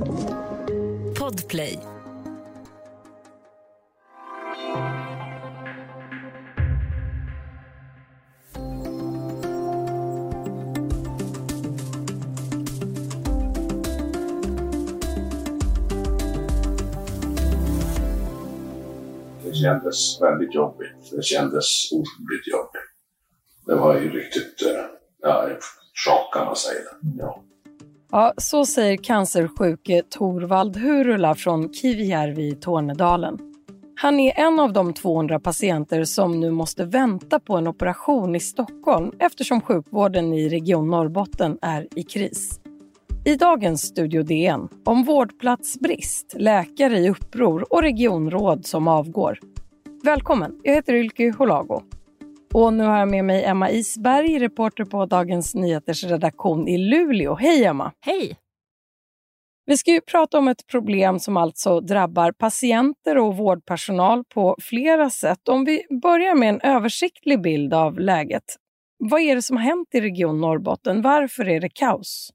Podplay. Det kändes väldigt jobbigt. Det kändes otroligt jobbigt. Det var ju riktigt, eh, ja, chock kan man säga. Ja. Så säger cancersjuke Torvald Hurula från Kivijärvi i Tornedalen. Han är en av de 200 patienter som nu måste vänta på en operation i Stockholm eftersom sjukvården i Region Norrbotten är i kris. I dagens Studio DN om vårdplatsbrist, läkare i uppror och regionråd som avgår. Välkommen, jag heter Ylke Holago. Och nu har jag med mig Emma Isberg, reporter på Dagens Nyheters redaktion i Luleå. Hej Emma! Hej! Vi ska ju prata om ett problem som alltså drabbar patienter och vårdpersonal på flera sätt. Om vi börjar med en översiktlig bild av läget. Vad är det som har hänt i Region Norrbotten? Varför är det kaos?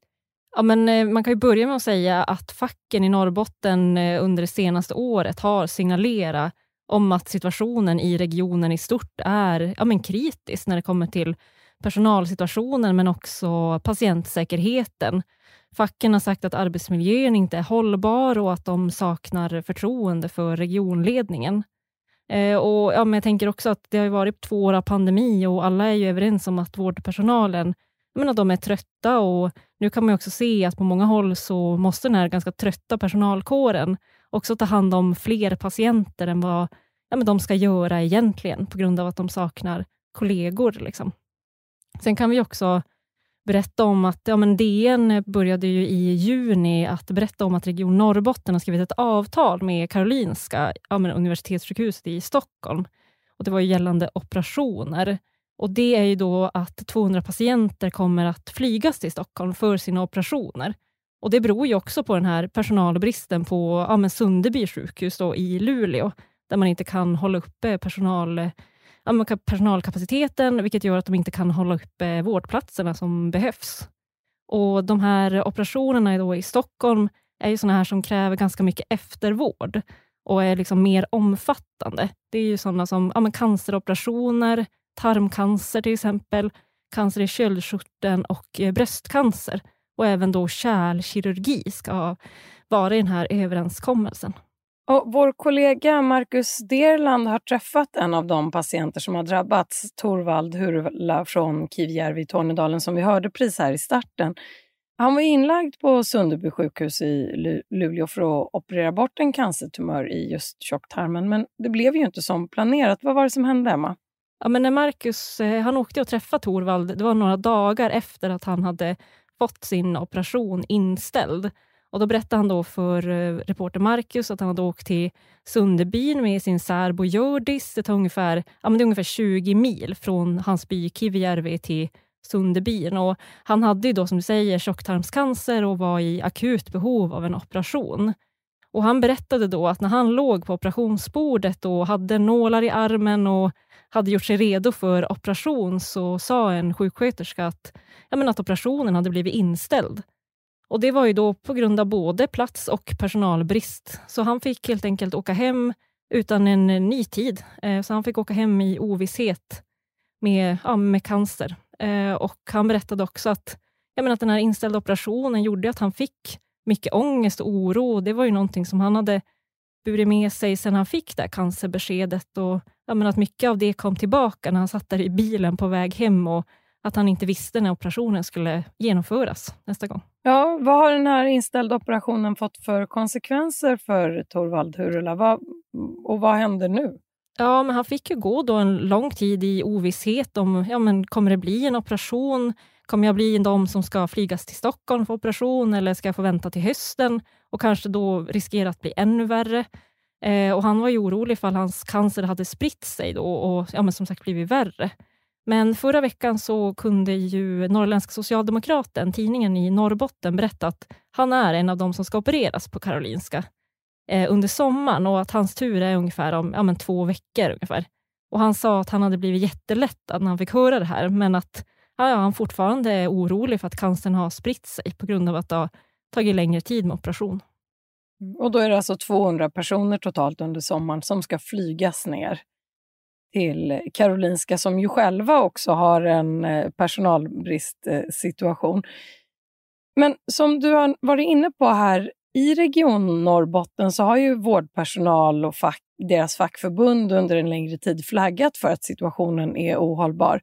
Ja, men, eh, man kan ju börja med att säga att facken i Norrbotten eh, under det senaste året har signalerat om att situationen i regionen i stort är ja, men kritisk när det kommer till personalsituationen, men också patientsäkerheten. Facken har sagt att arbetsmiljön inte är hållbar och att de saknar förtroende för regionledningen. Eh, och ja, men Jag tänker också att det har varit två år av pandemi och alla är ju överens om att vårdpersonalen men att de är trötta och nu kan man också se att på många håll så måste den här ganska trötta personalkåren också ta hand om fler patienter än vad ja, men de ska göra egentligen, på grund av att de saknar kollegor. Liksom. Sen kan vi också berätta om att ja, men DN började ju i juni att berätta om att Region Norrbotten har skrivit ett avtal med Karolinska ja, men universitetssjukhuset i Stockholm. Och Det var gällande operationer. Och Det är ju då att 200 patienter kommer att flygas till Stockholm för sina operationer. Och Det beror ju också på den här personalbristen på ja, men Sunderby sjukhus då, i Luleå, där man inte kan hålla uppe personal, ja, personalkapaciteten, vilket gör att de inte kan hålla uppe vårdplatserna som behövs. Och De här operationerna då i Stockholm är ju såna här som kräver ganska mycket eftervård och är liksom mer omfattande. Det är ju sådana som ja, canceroperationer, tarmcancer till exempel, cancer i köldkörteln och eh, bröstcancer. Och även då kärlkirurgi ska vara i den här överenskommelsen. Och vår kollega Marcus Derland har träffat en av de patienter som har drabbats, Torvald Hurula från Kivjärvi i Tornedalen, som vi hörde precis här i starten. Han var inlagd på Sunderby sjukhus i Luleå för att operera bort en cancertumör i just tjocktarmen, men det blev ju inte som planerat. Vad var det som hände, Emma? Ja, men när Marcus eh, han åkte och träffade Torvald, det var några dagar efter att han hade fått sin operation inställd. Och Då berättade han då för eh, reporter Marcus att han hade åkt till Sunderbyn med sin särbo Hjördis. Det, ungefär, ja, men det är ungefär 20 mil från hans by Kivijärvi till Sunderbyn. Och han hade ju då som du säger tjocktarmscancer och var i akut behov av en operation. Och Han berättade då att när han låg på operationsbordet och hade nålar i armen och hade gjort sig redo för operation så sa en sjuksköterska att, ja, men att operationen hade blivit inställd. Och Det var ju då på grund av både plats och personalbrist. Så han fick helt enkelt åka hem utan en ny tid. Eh, så han fick åka hem i ovisshet med, ja, med cancer. Eh, och Han berättade också att, ja, men att den här inställda operationen gjorde att han fick mycket ångest och oro. Det var ju någonting som han hade burit med sig sen han fick det cancerbeskedet. Och, ja, att mycket av det kom tillbaka när han satt där i bilen på väg hem och att han inte visste när operationen skulle genomföras nästa gång. Ja, vad har den här inställda operationen fått för konsekvenser för Torvald Hurula? Vad, och vad händer nu? Ja, men han fick ju gå då en lång tid i ovisshet om ja, men kommer det bli en operation. Kommer jag bli de som ska flygas till Stockholm för operation eller ska jag få vänta till hösten och kanske då riskera att bli ännu värre? Eh, och Han var ju orolig ifall hans cancer hade spritt sig då och ja, men som sagt blivit värre. Men förra veckan så kunde ju Norrländska Socialdemokraten, tidningen i Norrbotten, berätta att han är en av de som ska opereras på Karolinska eh, under sommaren och att hans tur är ungefär om ja, men två veckor. ungefär. Och Han sa att han hade blivit jättelättad när han fick höra det här, men att ja, han fortfarande är orolig för att cancern har spritt sig på grund av att det har tagit längre tid med operation. Mm. Och då är det alltså 200 personer totalt under sommaren som ska flygas ner till Karolinska som ju själva också har en eh, personalbristsituation. Men som du har varit inne på här, i Region Norrbotten så har ju vårdpersonal och fack, deras fackförbund under en längre tid flaggat för att situationen är ohållbar.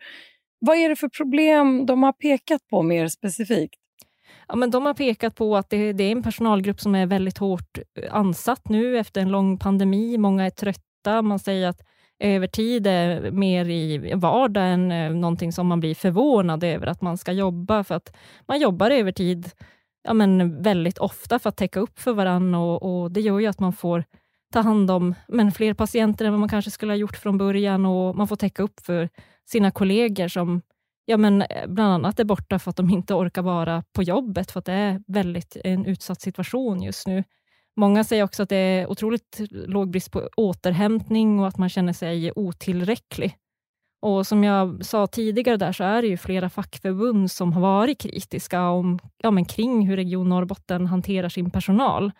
Vad är det för problem de har pekat på mer specifikt? Ja, men de har pekat på att det, det, är en personalgrupp som är väldigt hårt eh, ansatt nu efter en lång pandemi. Många är trötta. Man säger att övertid är mer i vardagen, än eh, någonting som man blir förvånad över att man ska jobba, för att man jobbar övertid ja, men väldigt ofta för att täcka upp för varandra och, och det gör ju att man får ta hand om men fler patienter än vad man kanske skulle ha gjort från början och man får täcka upp för sina kollegor som ja, men eh, bland annat är borta för att de inte orkar vara på jobbet, för att det är väldigt en utsatt situation just nu. Många säger också att det är otroligt låg brist på återhämtning och att man känner sig otillräcklig. Och Som jag sa tidigare där så är det ju flera fackförbund som har varit kritiska om, ja, men kring hur Region Norrbotten hanterar sin personal.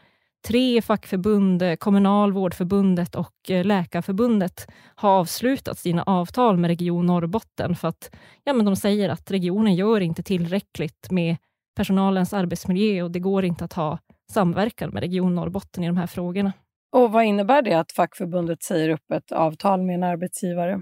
Tre fackförbund, Kommunal, Vårdförbundet och eh, Läkarförbundet har avslutat sina avtal med Region Norrbotten för att ja, men de säger att regionen gör inte tillräckligt med personalens arbetsmiljö och det går inte att ha samverkan med Region Norrbotten i de här frågorna. Och Vad innebär det att fackförbundet säger upp ett avtal med en arbetsgivare?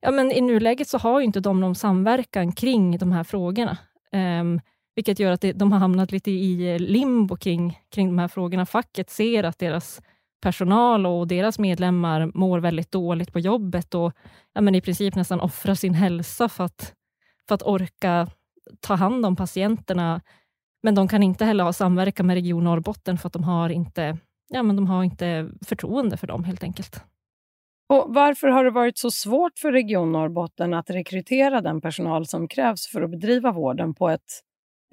Ja, men I nuläget så har inte de någon samverkan kring de här frågorna. Um, vilket gör att det, de har hamnat lite i limbo kring, kring de här frågorna. Facket ser att deras personal och deras medlemmar mår väldigt dåligt på jobbet och ja, men i princip nästan offrar sin hälsa för att, för att orka ta hand om patienterna. Men de kan inte heller ha samverkan med Region Norrbotten för att de har inte, ja, men de har inte förtroende för dem helt enkelt. Och Varför har det varit så svårt för Region Norrbotten att rekrytera den personal som krävs för att bedriva vården på ett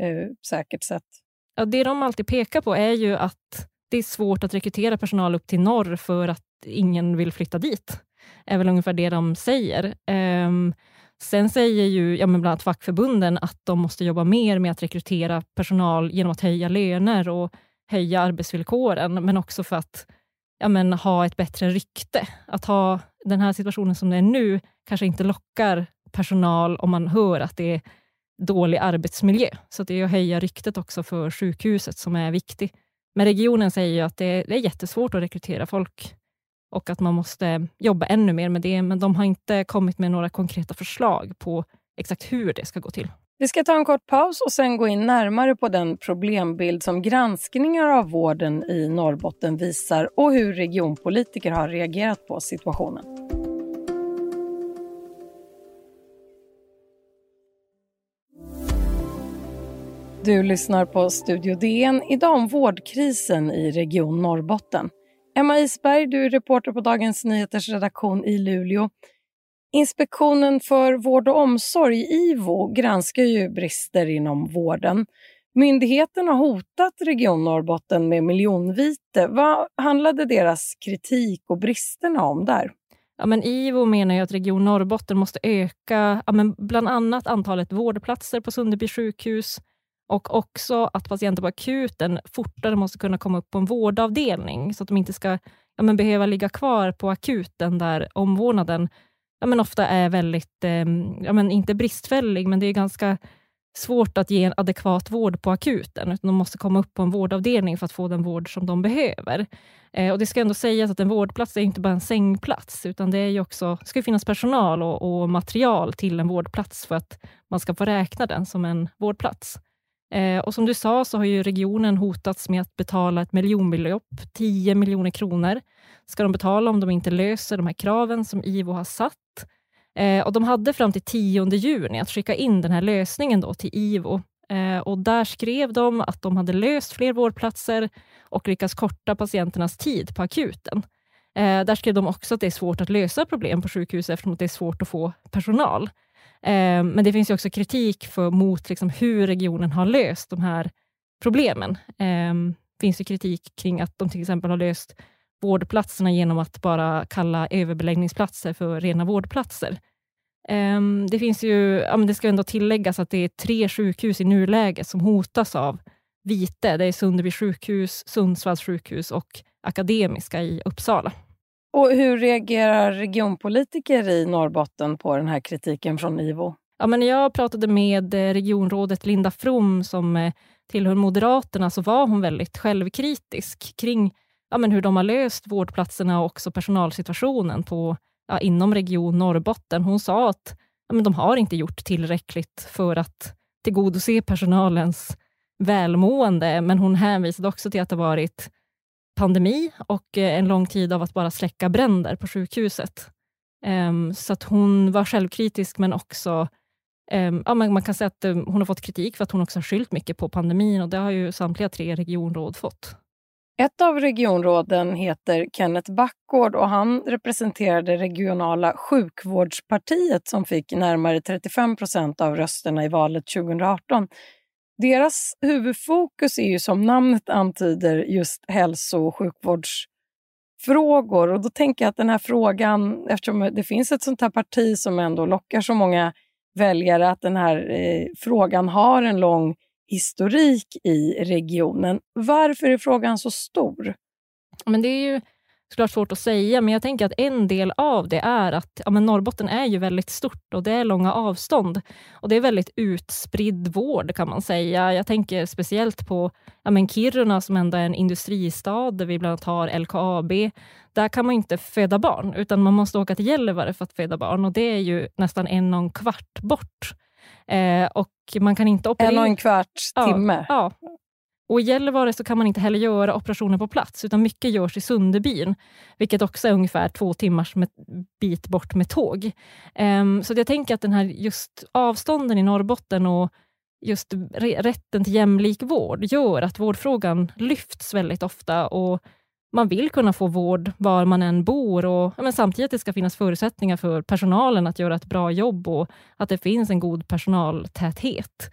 eh, säkert sätt? Ja, det de alltid pekar på är ju att det är svårt att rekrytera personal upp till norr för att ingen vill flytta dit. är väl ungefär det de säger. Um, sen säger ju ja, men bland annat fackförbunden att de måste jobba mer med att rekrytera personal genom att höja löner och höja arbetsvillkoren, men också för att ja, men, ha ett bättre rykte. Att ha den här situationen som det är nu kanske inte lockar personal om man hör att det är dålig arbetsmiljö. Så det är att höja ryktet också för sjukhuset som är viktigt. Men regionen säger ju att det är, det är jättesvårt att rekrytera folk och att man måste jobba ännu mer med det, men de har inte kommit med några konkreta förslag på exakt hur det ska gå till. Vi ska ta en kort paus och sen gå in närmare på den problembild som granskningar av vården i Norrbotten visar och hur regionpolitiker har reagerat på situationen. Du lyssnar på Studio DN, idag om vårdkrisen i Region Norrbotten. Emma Isberg, du är reporter på Dagens Nyheters redaktion i Luleå. Inspektionen för vård och omsorg, IVO, granskar ju brister inom vården. Myndigheten har hotat Region Norrbotten med miljonvite. Vad handlade deras kritik och bristerna om där? Ja, men IVO menar ju att Region Norrbotten måste öka ja, men bland annat antalet vårdplatser på Sunderby sjukhus, och också att patienter på akuten fortare måste kunna komma upp på en vårdavdelning, så att de inte ska ja, men behöva ligga kvar på akuten, där omvårdnaden ja, men ofta är väldigt, eh, ja, men inte bristfällig, men det är ganska svårt att ge en adekvat vård på akuten, utan de måste komma upp på en vårdavdelning för att få den vård som de behöver. Eh, och Det ska ändå sägas att en vårdplats är inte bara en sängplats, utan det är också, ska finnas personal och, och material till en vårdplats för att man ska få räkna den som en vårdplats. Eh, och som du sa så har ju regionen hotats med att betala ett miljonbelopp, 10 miljoner kronor, ska de betala om de inte löser de här kraven som IVO har satt. Eh, och De hade fram till 10 juni att skicka in den här lösningen då till IVO. Eh, och Där skrev de att de hade löst fler vårdplatser och lyckats korta patienternas tid på akuten. Där skrev de också att det är svårt att lösa problem på sjukhus eftersom det är svårt att få personal. Ehm, men det finns också kritik för, mot liksom hur regionen har löst de här problemen. Ehm, det finns ju kritik kring att de till exempel har löst vårdplatserna genom att bara kalla överbeläggningsplatser för rena vårdplatser. Ehm, det finns ju, ja, det ska ändå tilläggas att det är tre sjukhus i nuläget som hotas av Vite, det är Sunderby sjukhus, Sundsvalls sjukhus och Akademiska i Uppsala. Och hur reagerar regionpolitiker i Norrbotten på den här kritiken från IVO? Ja, men när jag pratade med eh, regionrådet Linda From som eh, tillhör Moderaterna så var hon väldigt självkritisk kring ja, men hur de har löst vårdplatserna och också personalsituationen på, ja, inom Region Norrbotten. Hon sa att ja, men de har inte gjort tillräckligt för att tillgodose personalens välmående, men hon hänvisade också till att det varit pandemi och eh, en lång tid av att bara släcka bränder på sjukhuset. Ehm, så att hon var självkritisk, men också ehm, ja, man, man, kan säga att eh, hon har fått kritik för att hon också har skyllt mycket på pandemin och det har ju samtliga tre regionråd fått. Ett av regionråden heter Kenneth Backgård och han representerar det regionala sjukvårdspartiet som fick närmare 35 procent av rösterna i valet 2018. Deras huvudfokus är ju som namnet antyder just hälso och sjukvårdsfrågor. Och då tänker jag att den här frågan, eftersom det finns ett sånt här parti som ändå lockar så många väljare, att den här eh, frågan har en lång historik i regionen. Varför är frågan så stor? Men det är ju såklart svårt att säga, men jag tänker att en del av det är att ja, men Norrbotten är ju väldigt stort och det är långa avstånd. Och Det är väldigt utspridd vård kan man säga. Jag tänker speciellt på ja, men Kiruna som ändå är en industristad där vi bland annat har LKAB. Där kan man inte föda barn, utan man måste åka till Gällivare för att föda barn och det är ju nästan en och en kvart bort. Eh, och man kan inte operera... En och en kvart timme? Ja, ja. Och I Gällivare så kan man inte heller göra operationer på plats, utan mycket görs i Sunderbyn, vilket också är ungefär två timmars med, bit bort med tåg. Um, så jag tänker att den här just avstånden i Norrbotten och just rätten till jämlik vård gör att vårdfrågan lyfts väldigt ofta och man vill kunna få vård var man än bor och men samtidigt att det ska finnas förutsättningar för personalen att göra ett bra jobb och att det finns en god personaltäthet.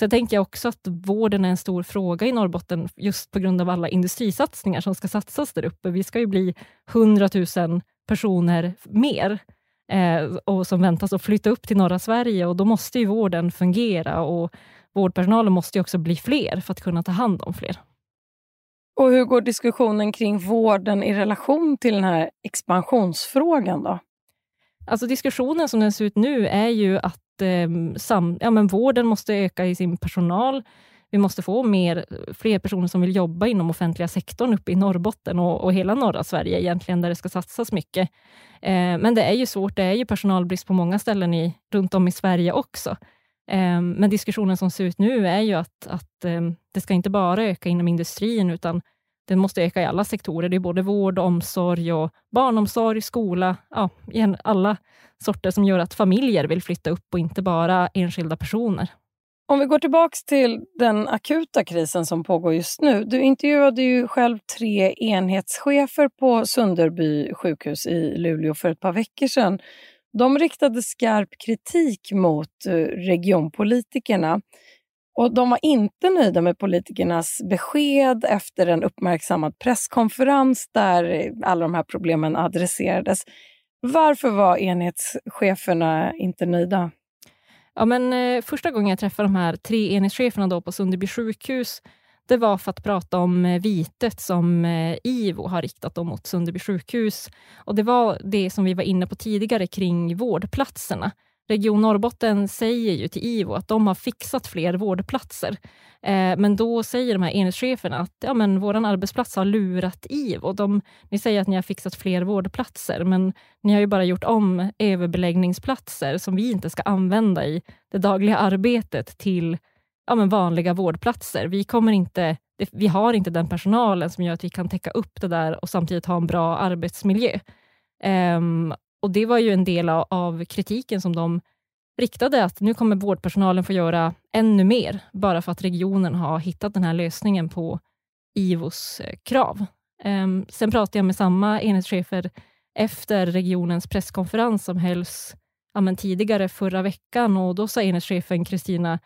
Sen tänker jag också att vården är en stor fråga i Norrbotten just på grund av alla industrisatsningar som ska satsas där uppe. Vi ska ju bli 100 000 personer mer eh, och som väntas att flytta upp till norra Sverige och då måste ju vården fungera och vårdpersonalen måste också bli fler för att kunna ta hand om fler. Och hur går diskussionen kring vården i relation till den här expansionsfrågan då? Alltså diskussionen som den ser ut nu är ju att eh, sam, ja, men vården måste öka i sin personal. Vi måste få mer, fler personer som vill jobba inom offentliga sektorn uppe i Norrbotten och, och hela norra Sverige egentligen, där det ska satsas mycket. Eh, men det är ju svårt. Det är ju personalbrist på många ställen i, runt om i Sverige också. Eh, men diskussionen som ser ut nu är ju att, att eh, det ska inte bara öka inom industrin, utan den måste öka i alla sektorer. Det är både vård, omsorg och barnomsorg, skola, ja, alla sorter som gör att familjer vill flytta upp och inte bara enskilda personer. Om vi går tillbaka till den akuta krisen som pågår just nu. Du intervjuade ju själv tre enhetschefer på Sunderby sjukhus i Luleå för ett par veckor sedan. De riktade skarp kritik mot eh, regionpolitikerna. Och de var inte nöjda med politikernas besked efter en uppmärksammad presskonferens där alla de här problemen adresserades. Varför var enhetscheferna inte nöjda? Ja, men, eh, första gången jag träffade de här tre enhetscheferna då på Sunderby sjukhus, det var för att prata om eh, vitet som eh, IVO har riktat mot Sunderby sjukhus. Och Det var det som vi var inne på tidigare kring vårdplatserna. Region Norrbotten säger ju till IVO att de har fixat fler vårdplatser. Eh, men då säger de här enhetscheferna att ja, men vår arbetsplats har lurat IVO. De, ni säger att ni har fixat fler vårdplatser, men ni har ju bara gjort om överbeläggningsplatser som vi inte ska använda i det dagliga arbetet till ja, men vanliga vårdplatser. Vi, kommer inte, vi har inte den personalen som gör att vi kan täcka upp det där och samtidigt ha en bra arbetsmiljö. Um, och Det var ju en del av kritiken som de riktade, att nu kommer vårdpersonalen få göra ännu mer, bara för att regionen har hittat den här lösningen på IVOs eh, krav. Um, sen pratade jag med samma enhetschefer efter regionens presskonferens som hölls ja, tidigare förra veckan och då sa enhetschefen Kristina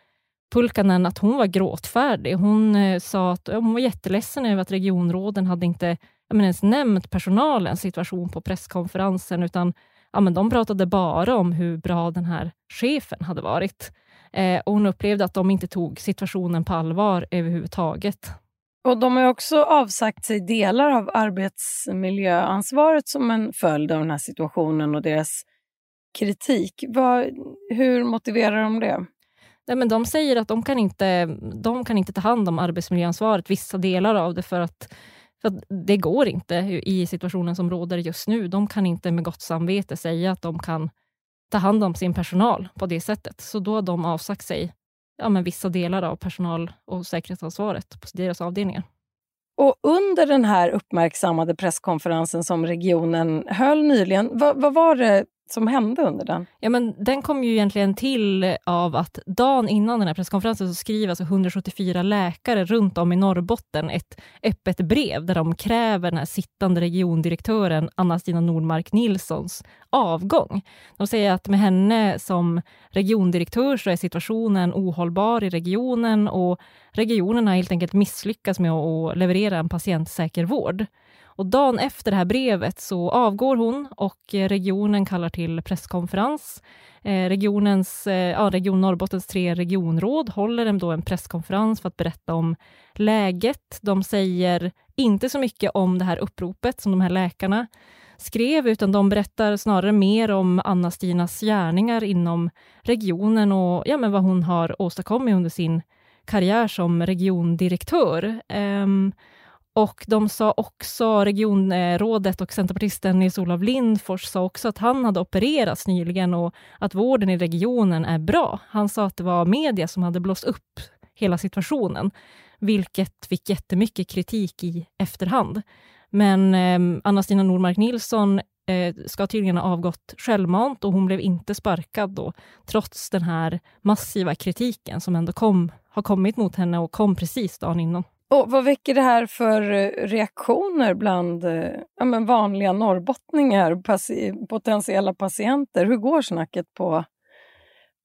Pulkanen att hon var gråtfärdig. Hon eh, sa att hon var jätteledsen över att regionråden hade inte ja, ens nämnt personalens situation på presskonferensen, utan ja, men de pratade bara om hur bra den här chefen hade varit. Eh, och hon upplevde att de inte tog situationen på allvar överhuvudtaget. Och de har också avsagt sig delar av arbetsmiljöansvaret som en följd av den här situationen och deras kritik. Var, hur motiverar de det? Nej, men de säger att de kan, inte, de kan inte ta hand om arbetsmiljöansvaret, vissa delar av det, för att, för att det går inte i situationen som råder just nu. De kan inte med gott samvete säga att de kan ta hand om sin personal på det sättet. Så då har de avsagt sig ja, men vissa delar av personal och säkerhetsansvaret på deras avdelningar. Och under den här uppmärksammade presskonferensen som regionen höll nyligen, vad, vad var det som hände under den? Ja, men den kom ju egentligen till av att dagen innan den här presskonferensen så skriver alltså 174 läkare runt om i Norrbotten ett öppet brev där de kräver den här sittande regiondirektören Anna-Stina Nordmark Nilssons avgång. De säger att med henne som regiondirektör så är situationen ohållbar i regionen och regionen har helt enkelt misslyckats med att leverera en patientsäker vård. Och dagen efter det här brevet så avgår hon och eh, regionen kallar till presskonferens. Eh, regionens, eh, ja, Region Norrbottens tre regionråd håller då en presskonferens för att berätta om läget. De säger inte så mycket om det här uppropet som de här läkarna skrev, utan de berättar snarare mer om Anna-Stinas gärningar inom regionen och ja, men vad hon har åstadkommit under sin karriär som regiondirektör. Um, och de sa också, regionrådet och centerpartisten Nils-Olof Lindfors sa också att han hade opererats nyligen och att vården i regionen är bra. Han sa att det var media som hade blåst upp hela situationen, vilket fick jättemycket kritik i efterhand. Men eh, Anna-Stina Nordmark Nilsson eh, ska tydligen ha avgått självmant och hon blev inte sparkad då, trots den här massiva kritiken som ändå kom, har kommit mot henne och kom precis dagen innan. Och vad väcker det här för eh, reaktioner bland eh, ja, men vanliga norrbottningar, potentiella patienter? Hur går snacket på,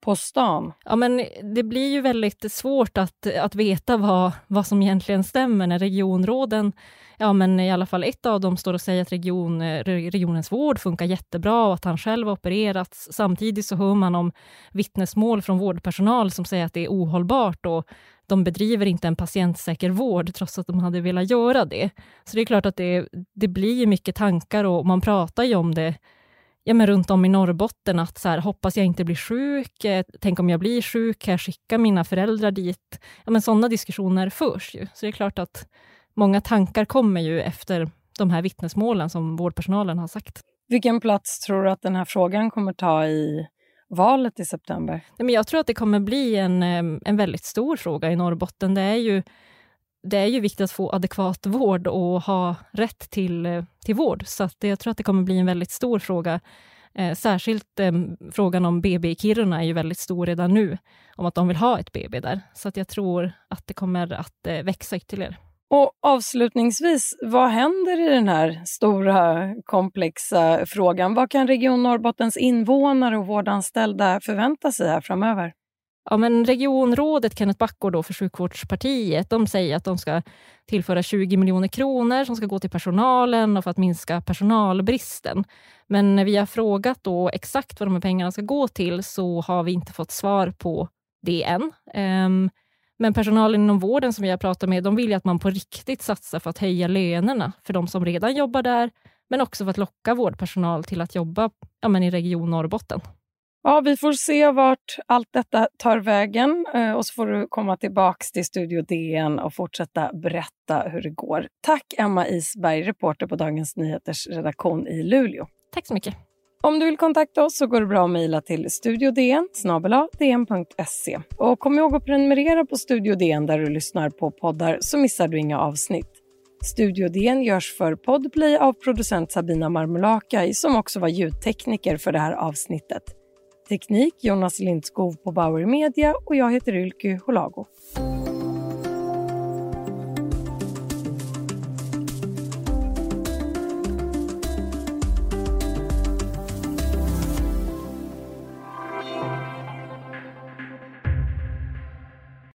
på stan? Ja, men det blir ju väldigt svårt att, att veta vad, vad som egentligen stämmer när regionråden, ja men i alla fall ett av dem står och säger att region, regionens vård funkar jättebra och att han själv har opererats. Samtidigt så hör man om vittnesmål från vårdpersonal som säger att det är ohållbart och de bedriver inte en patientsäker vård trots att de hade velat göra det. Så det är klart att det, det blir mycket tankar och man pratar ju om det ja, men runt om i Norrbotten, att så här, hoppas jag inte blir sjuk, eh, tänk om jag blir sjuk, kan jag skicka mina föräldrar dit? Ja, men sådana diskussioner förs ju. Så det är klart att många tankar kommer ju efter de här vittnesmålen som vårdpersonalen har sagt. Vilken plats tror du att den här frågan kommer ta i valet i september? Nej, men jag tror att det kommer bli en, en väldigt stor fråga i Norrbotten. Det är ju, det är ju viktigt att få adekvat vård och ha rätt till, eh, till vård. Så att jag tror att det kommer bli en väldigt stor fråga. Eh, särskilt eh, frågan om BB i Kiruna är ju väldigt stor redan nu, om att de vill ha ett BB där. Så att jag tror att det kommer att eh, växa ytterligare. Och avslutningsvis, vad händer i den här stora komplexa frågan? Vad kan Region Norrbottens invånare och vårdanställda förvänta sig här framöver? Ja, men regionrådet Kenneth Backgård då för Sjukvårdspartiet, de säger att de ska tillföra 20 miljoner kronor som ska gå till personalen och för att minska personalbristen. Men när vi har frågat då exakt vad de här pengarna ska gå till så har vi inte fått svar på det än. Um, men personalen inom vården som vi har pratat med, de vill att man på riktigt satsar för att höja lönerna för de som redan jobbar där, men också för att locka vårdpersonal till att jobba ja, men i Region Norrbotten. Ja, vi får se vart allt detta tar vägen eh, och så får du komma tillbaka till Studio DN och fortsätta berätta hur det går. Tack Emma Isberg, reporter på Dagens Nyheters redaktion i Luleå. Tack så mycket. Om du vill kontakta oss så går det bra att mejla till studiodn dn.se. Och kom ihåg att prenumerera på Studio DN där du lyssnar på poddar så missar du inga avsnitt. Studio DN görs för Podplay av producent Sabina Marmulakai som också var ljudtekniker för det här avsnittet. Teknik Jonas Lindskov på Bauer Media och jag heter Ylke Holago.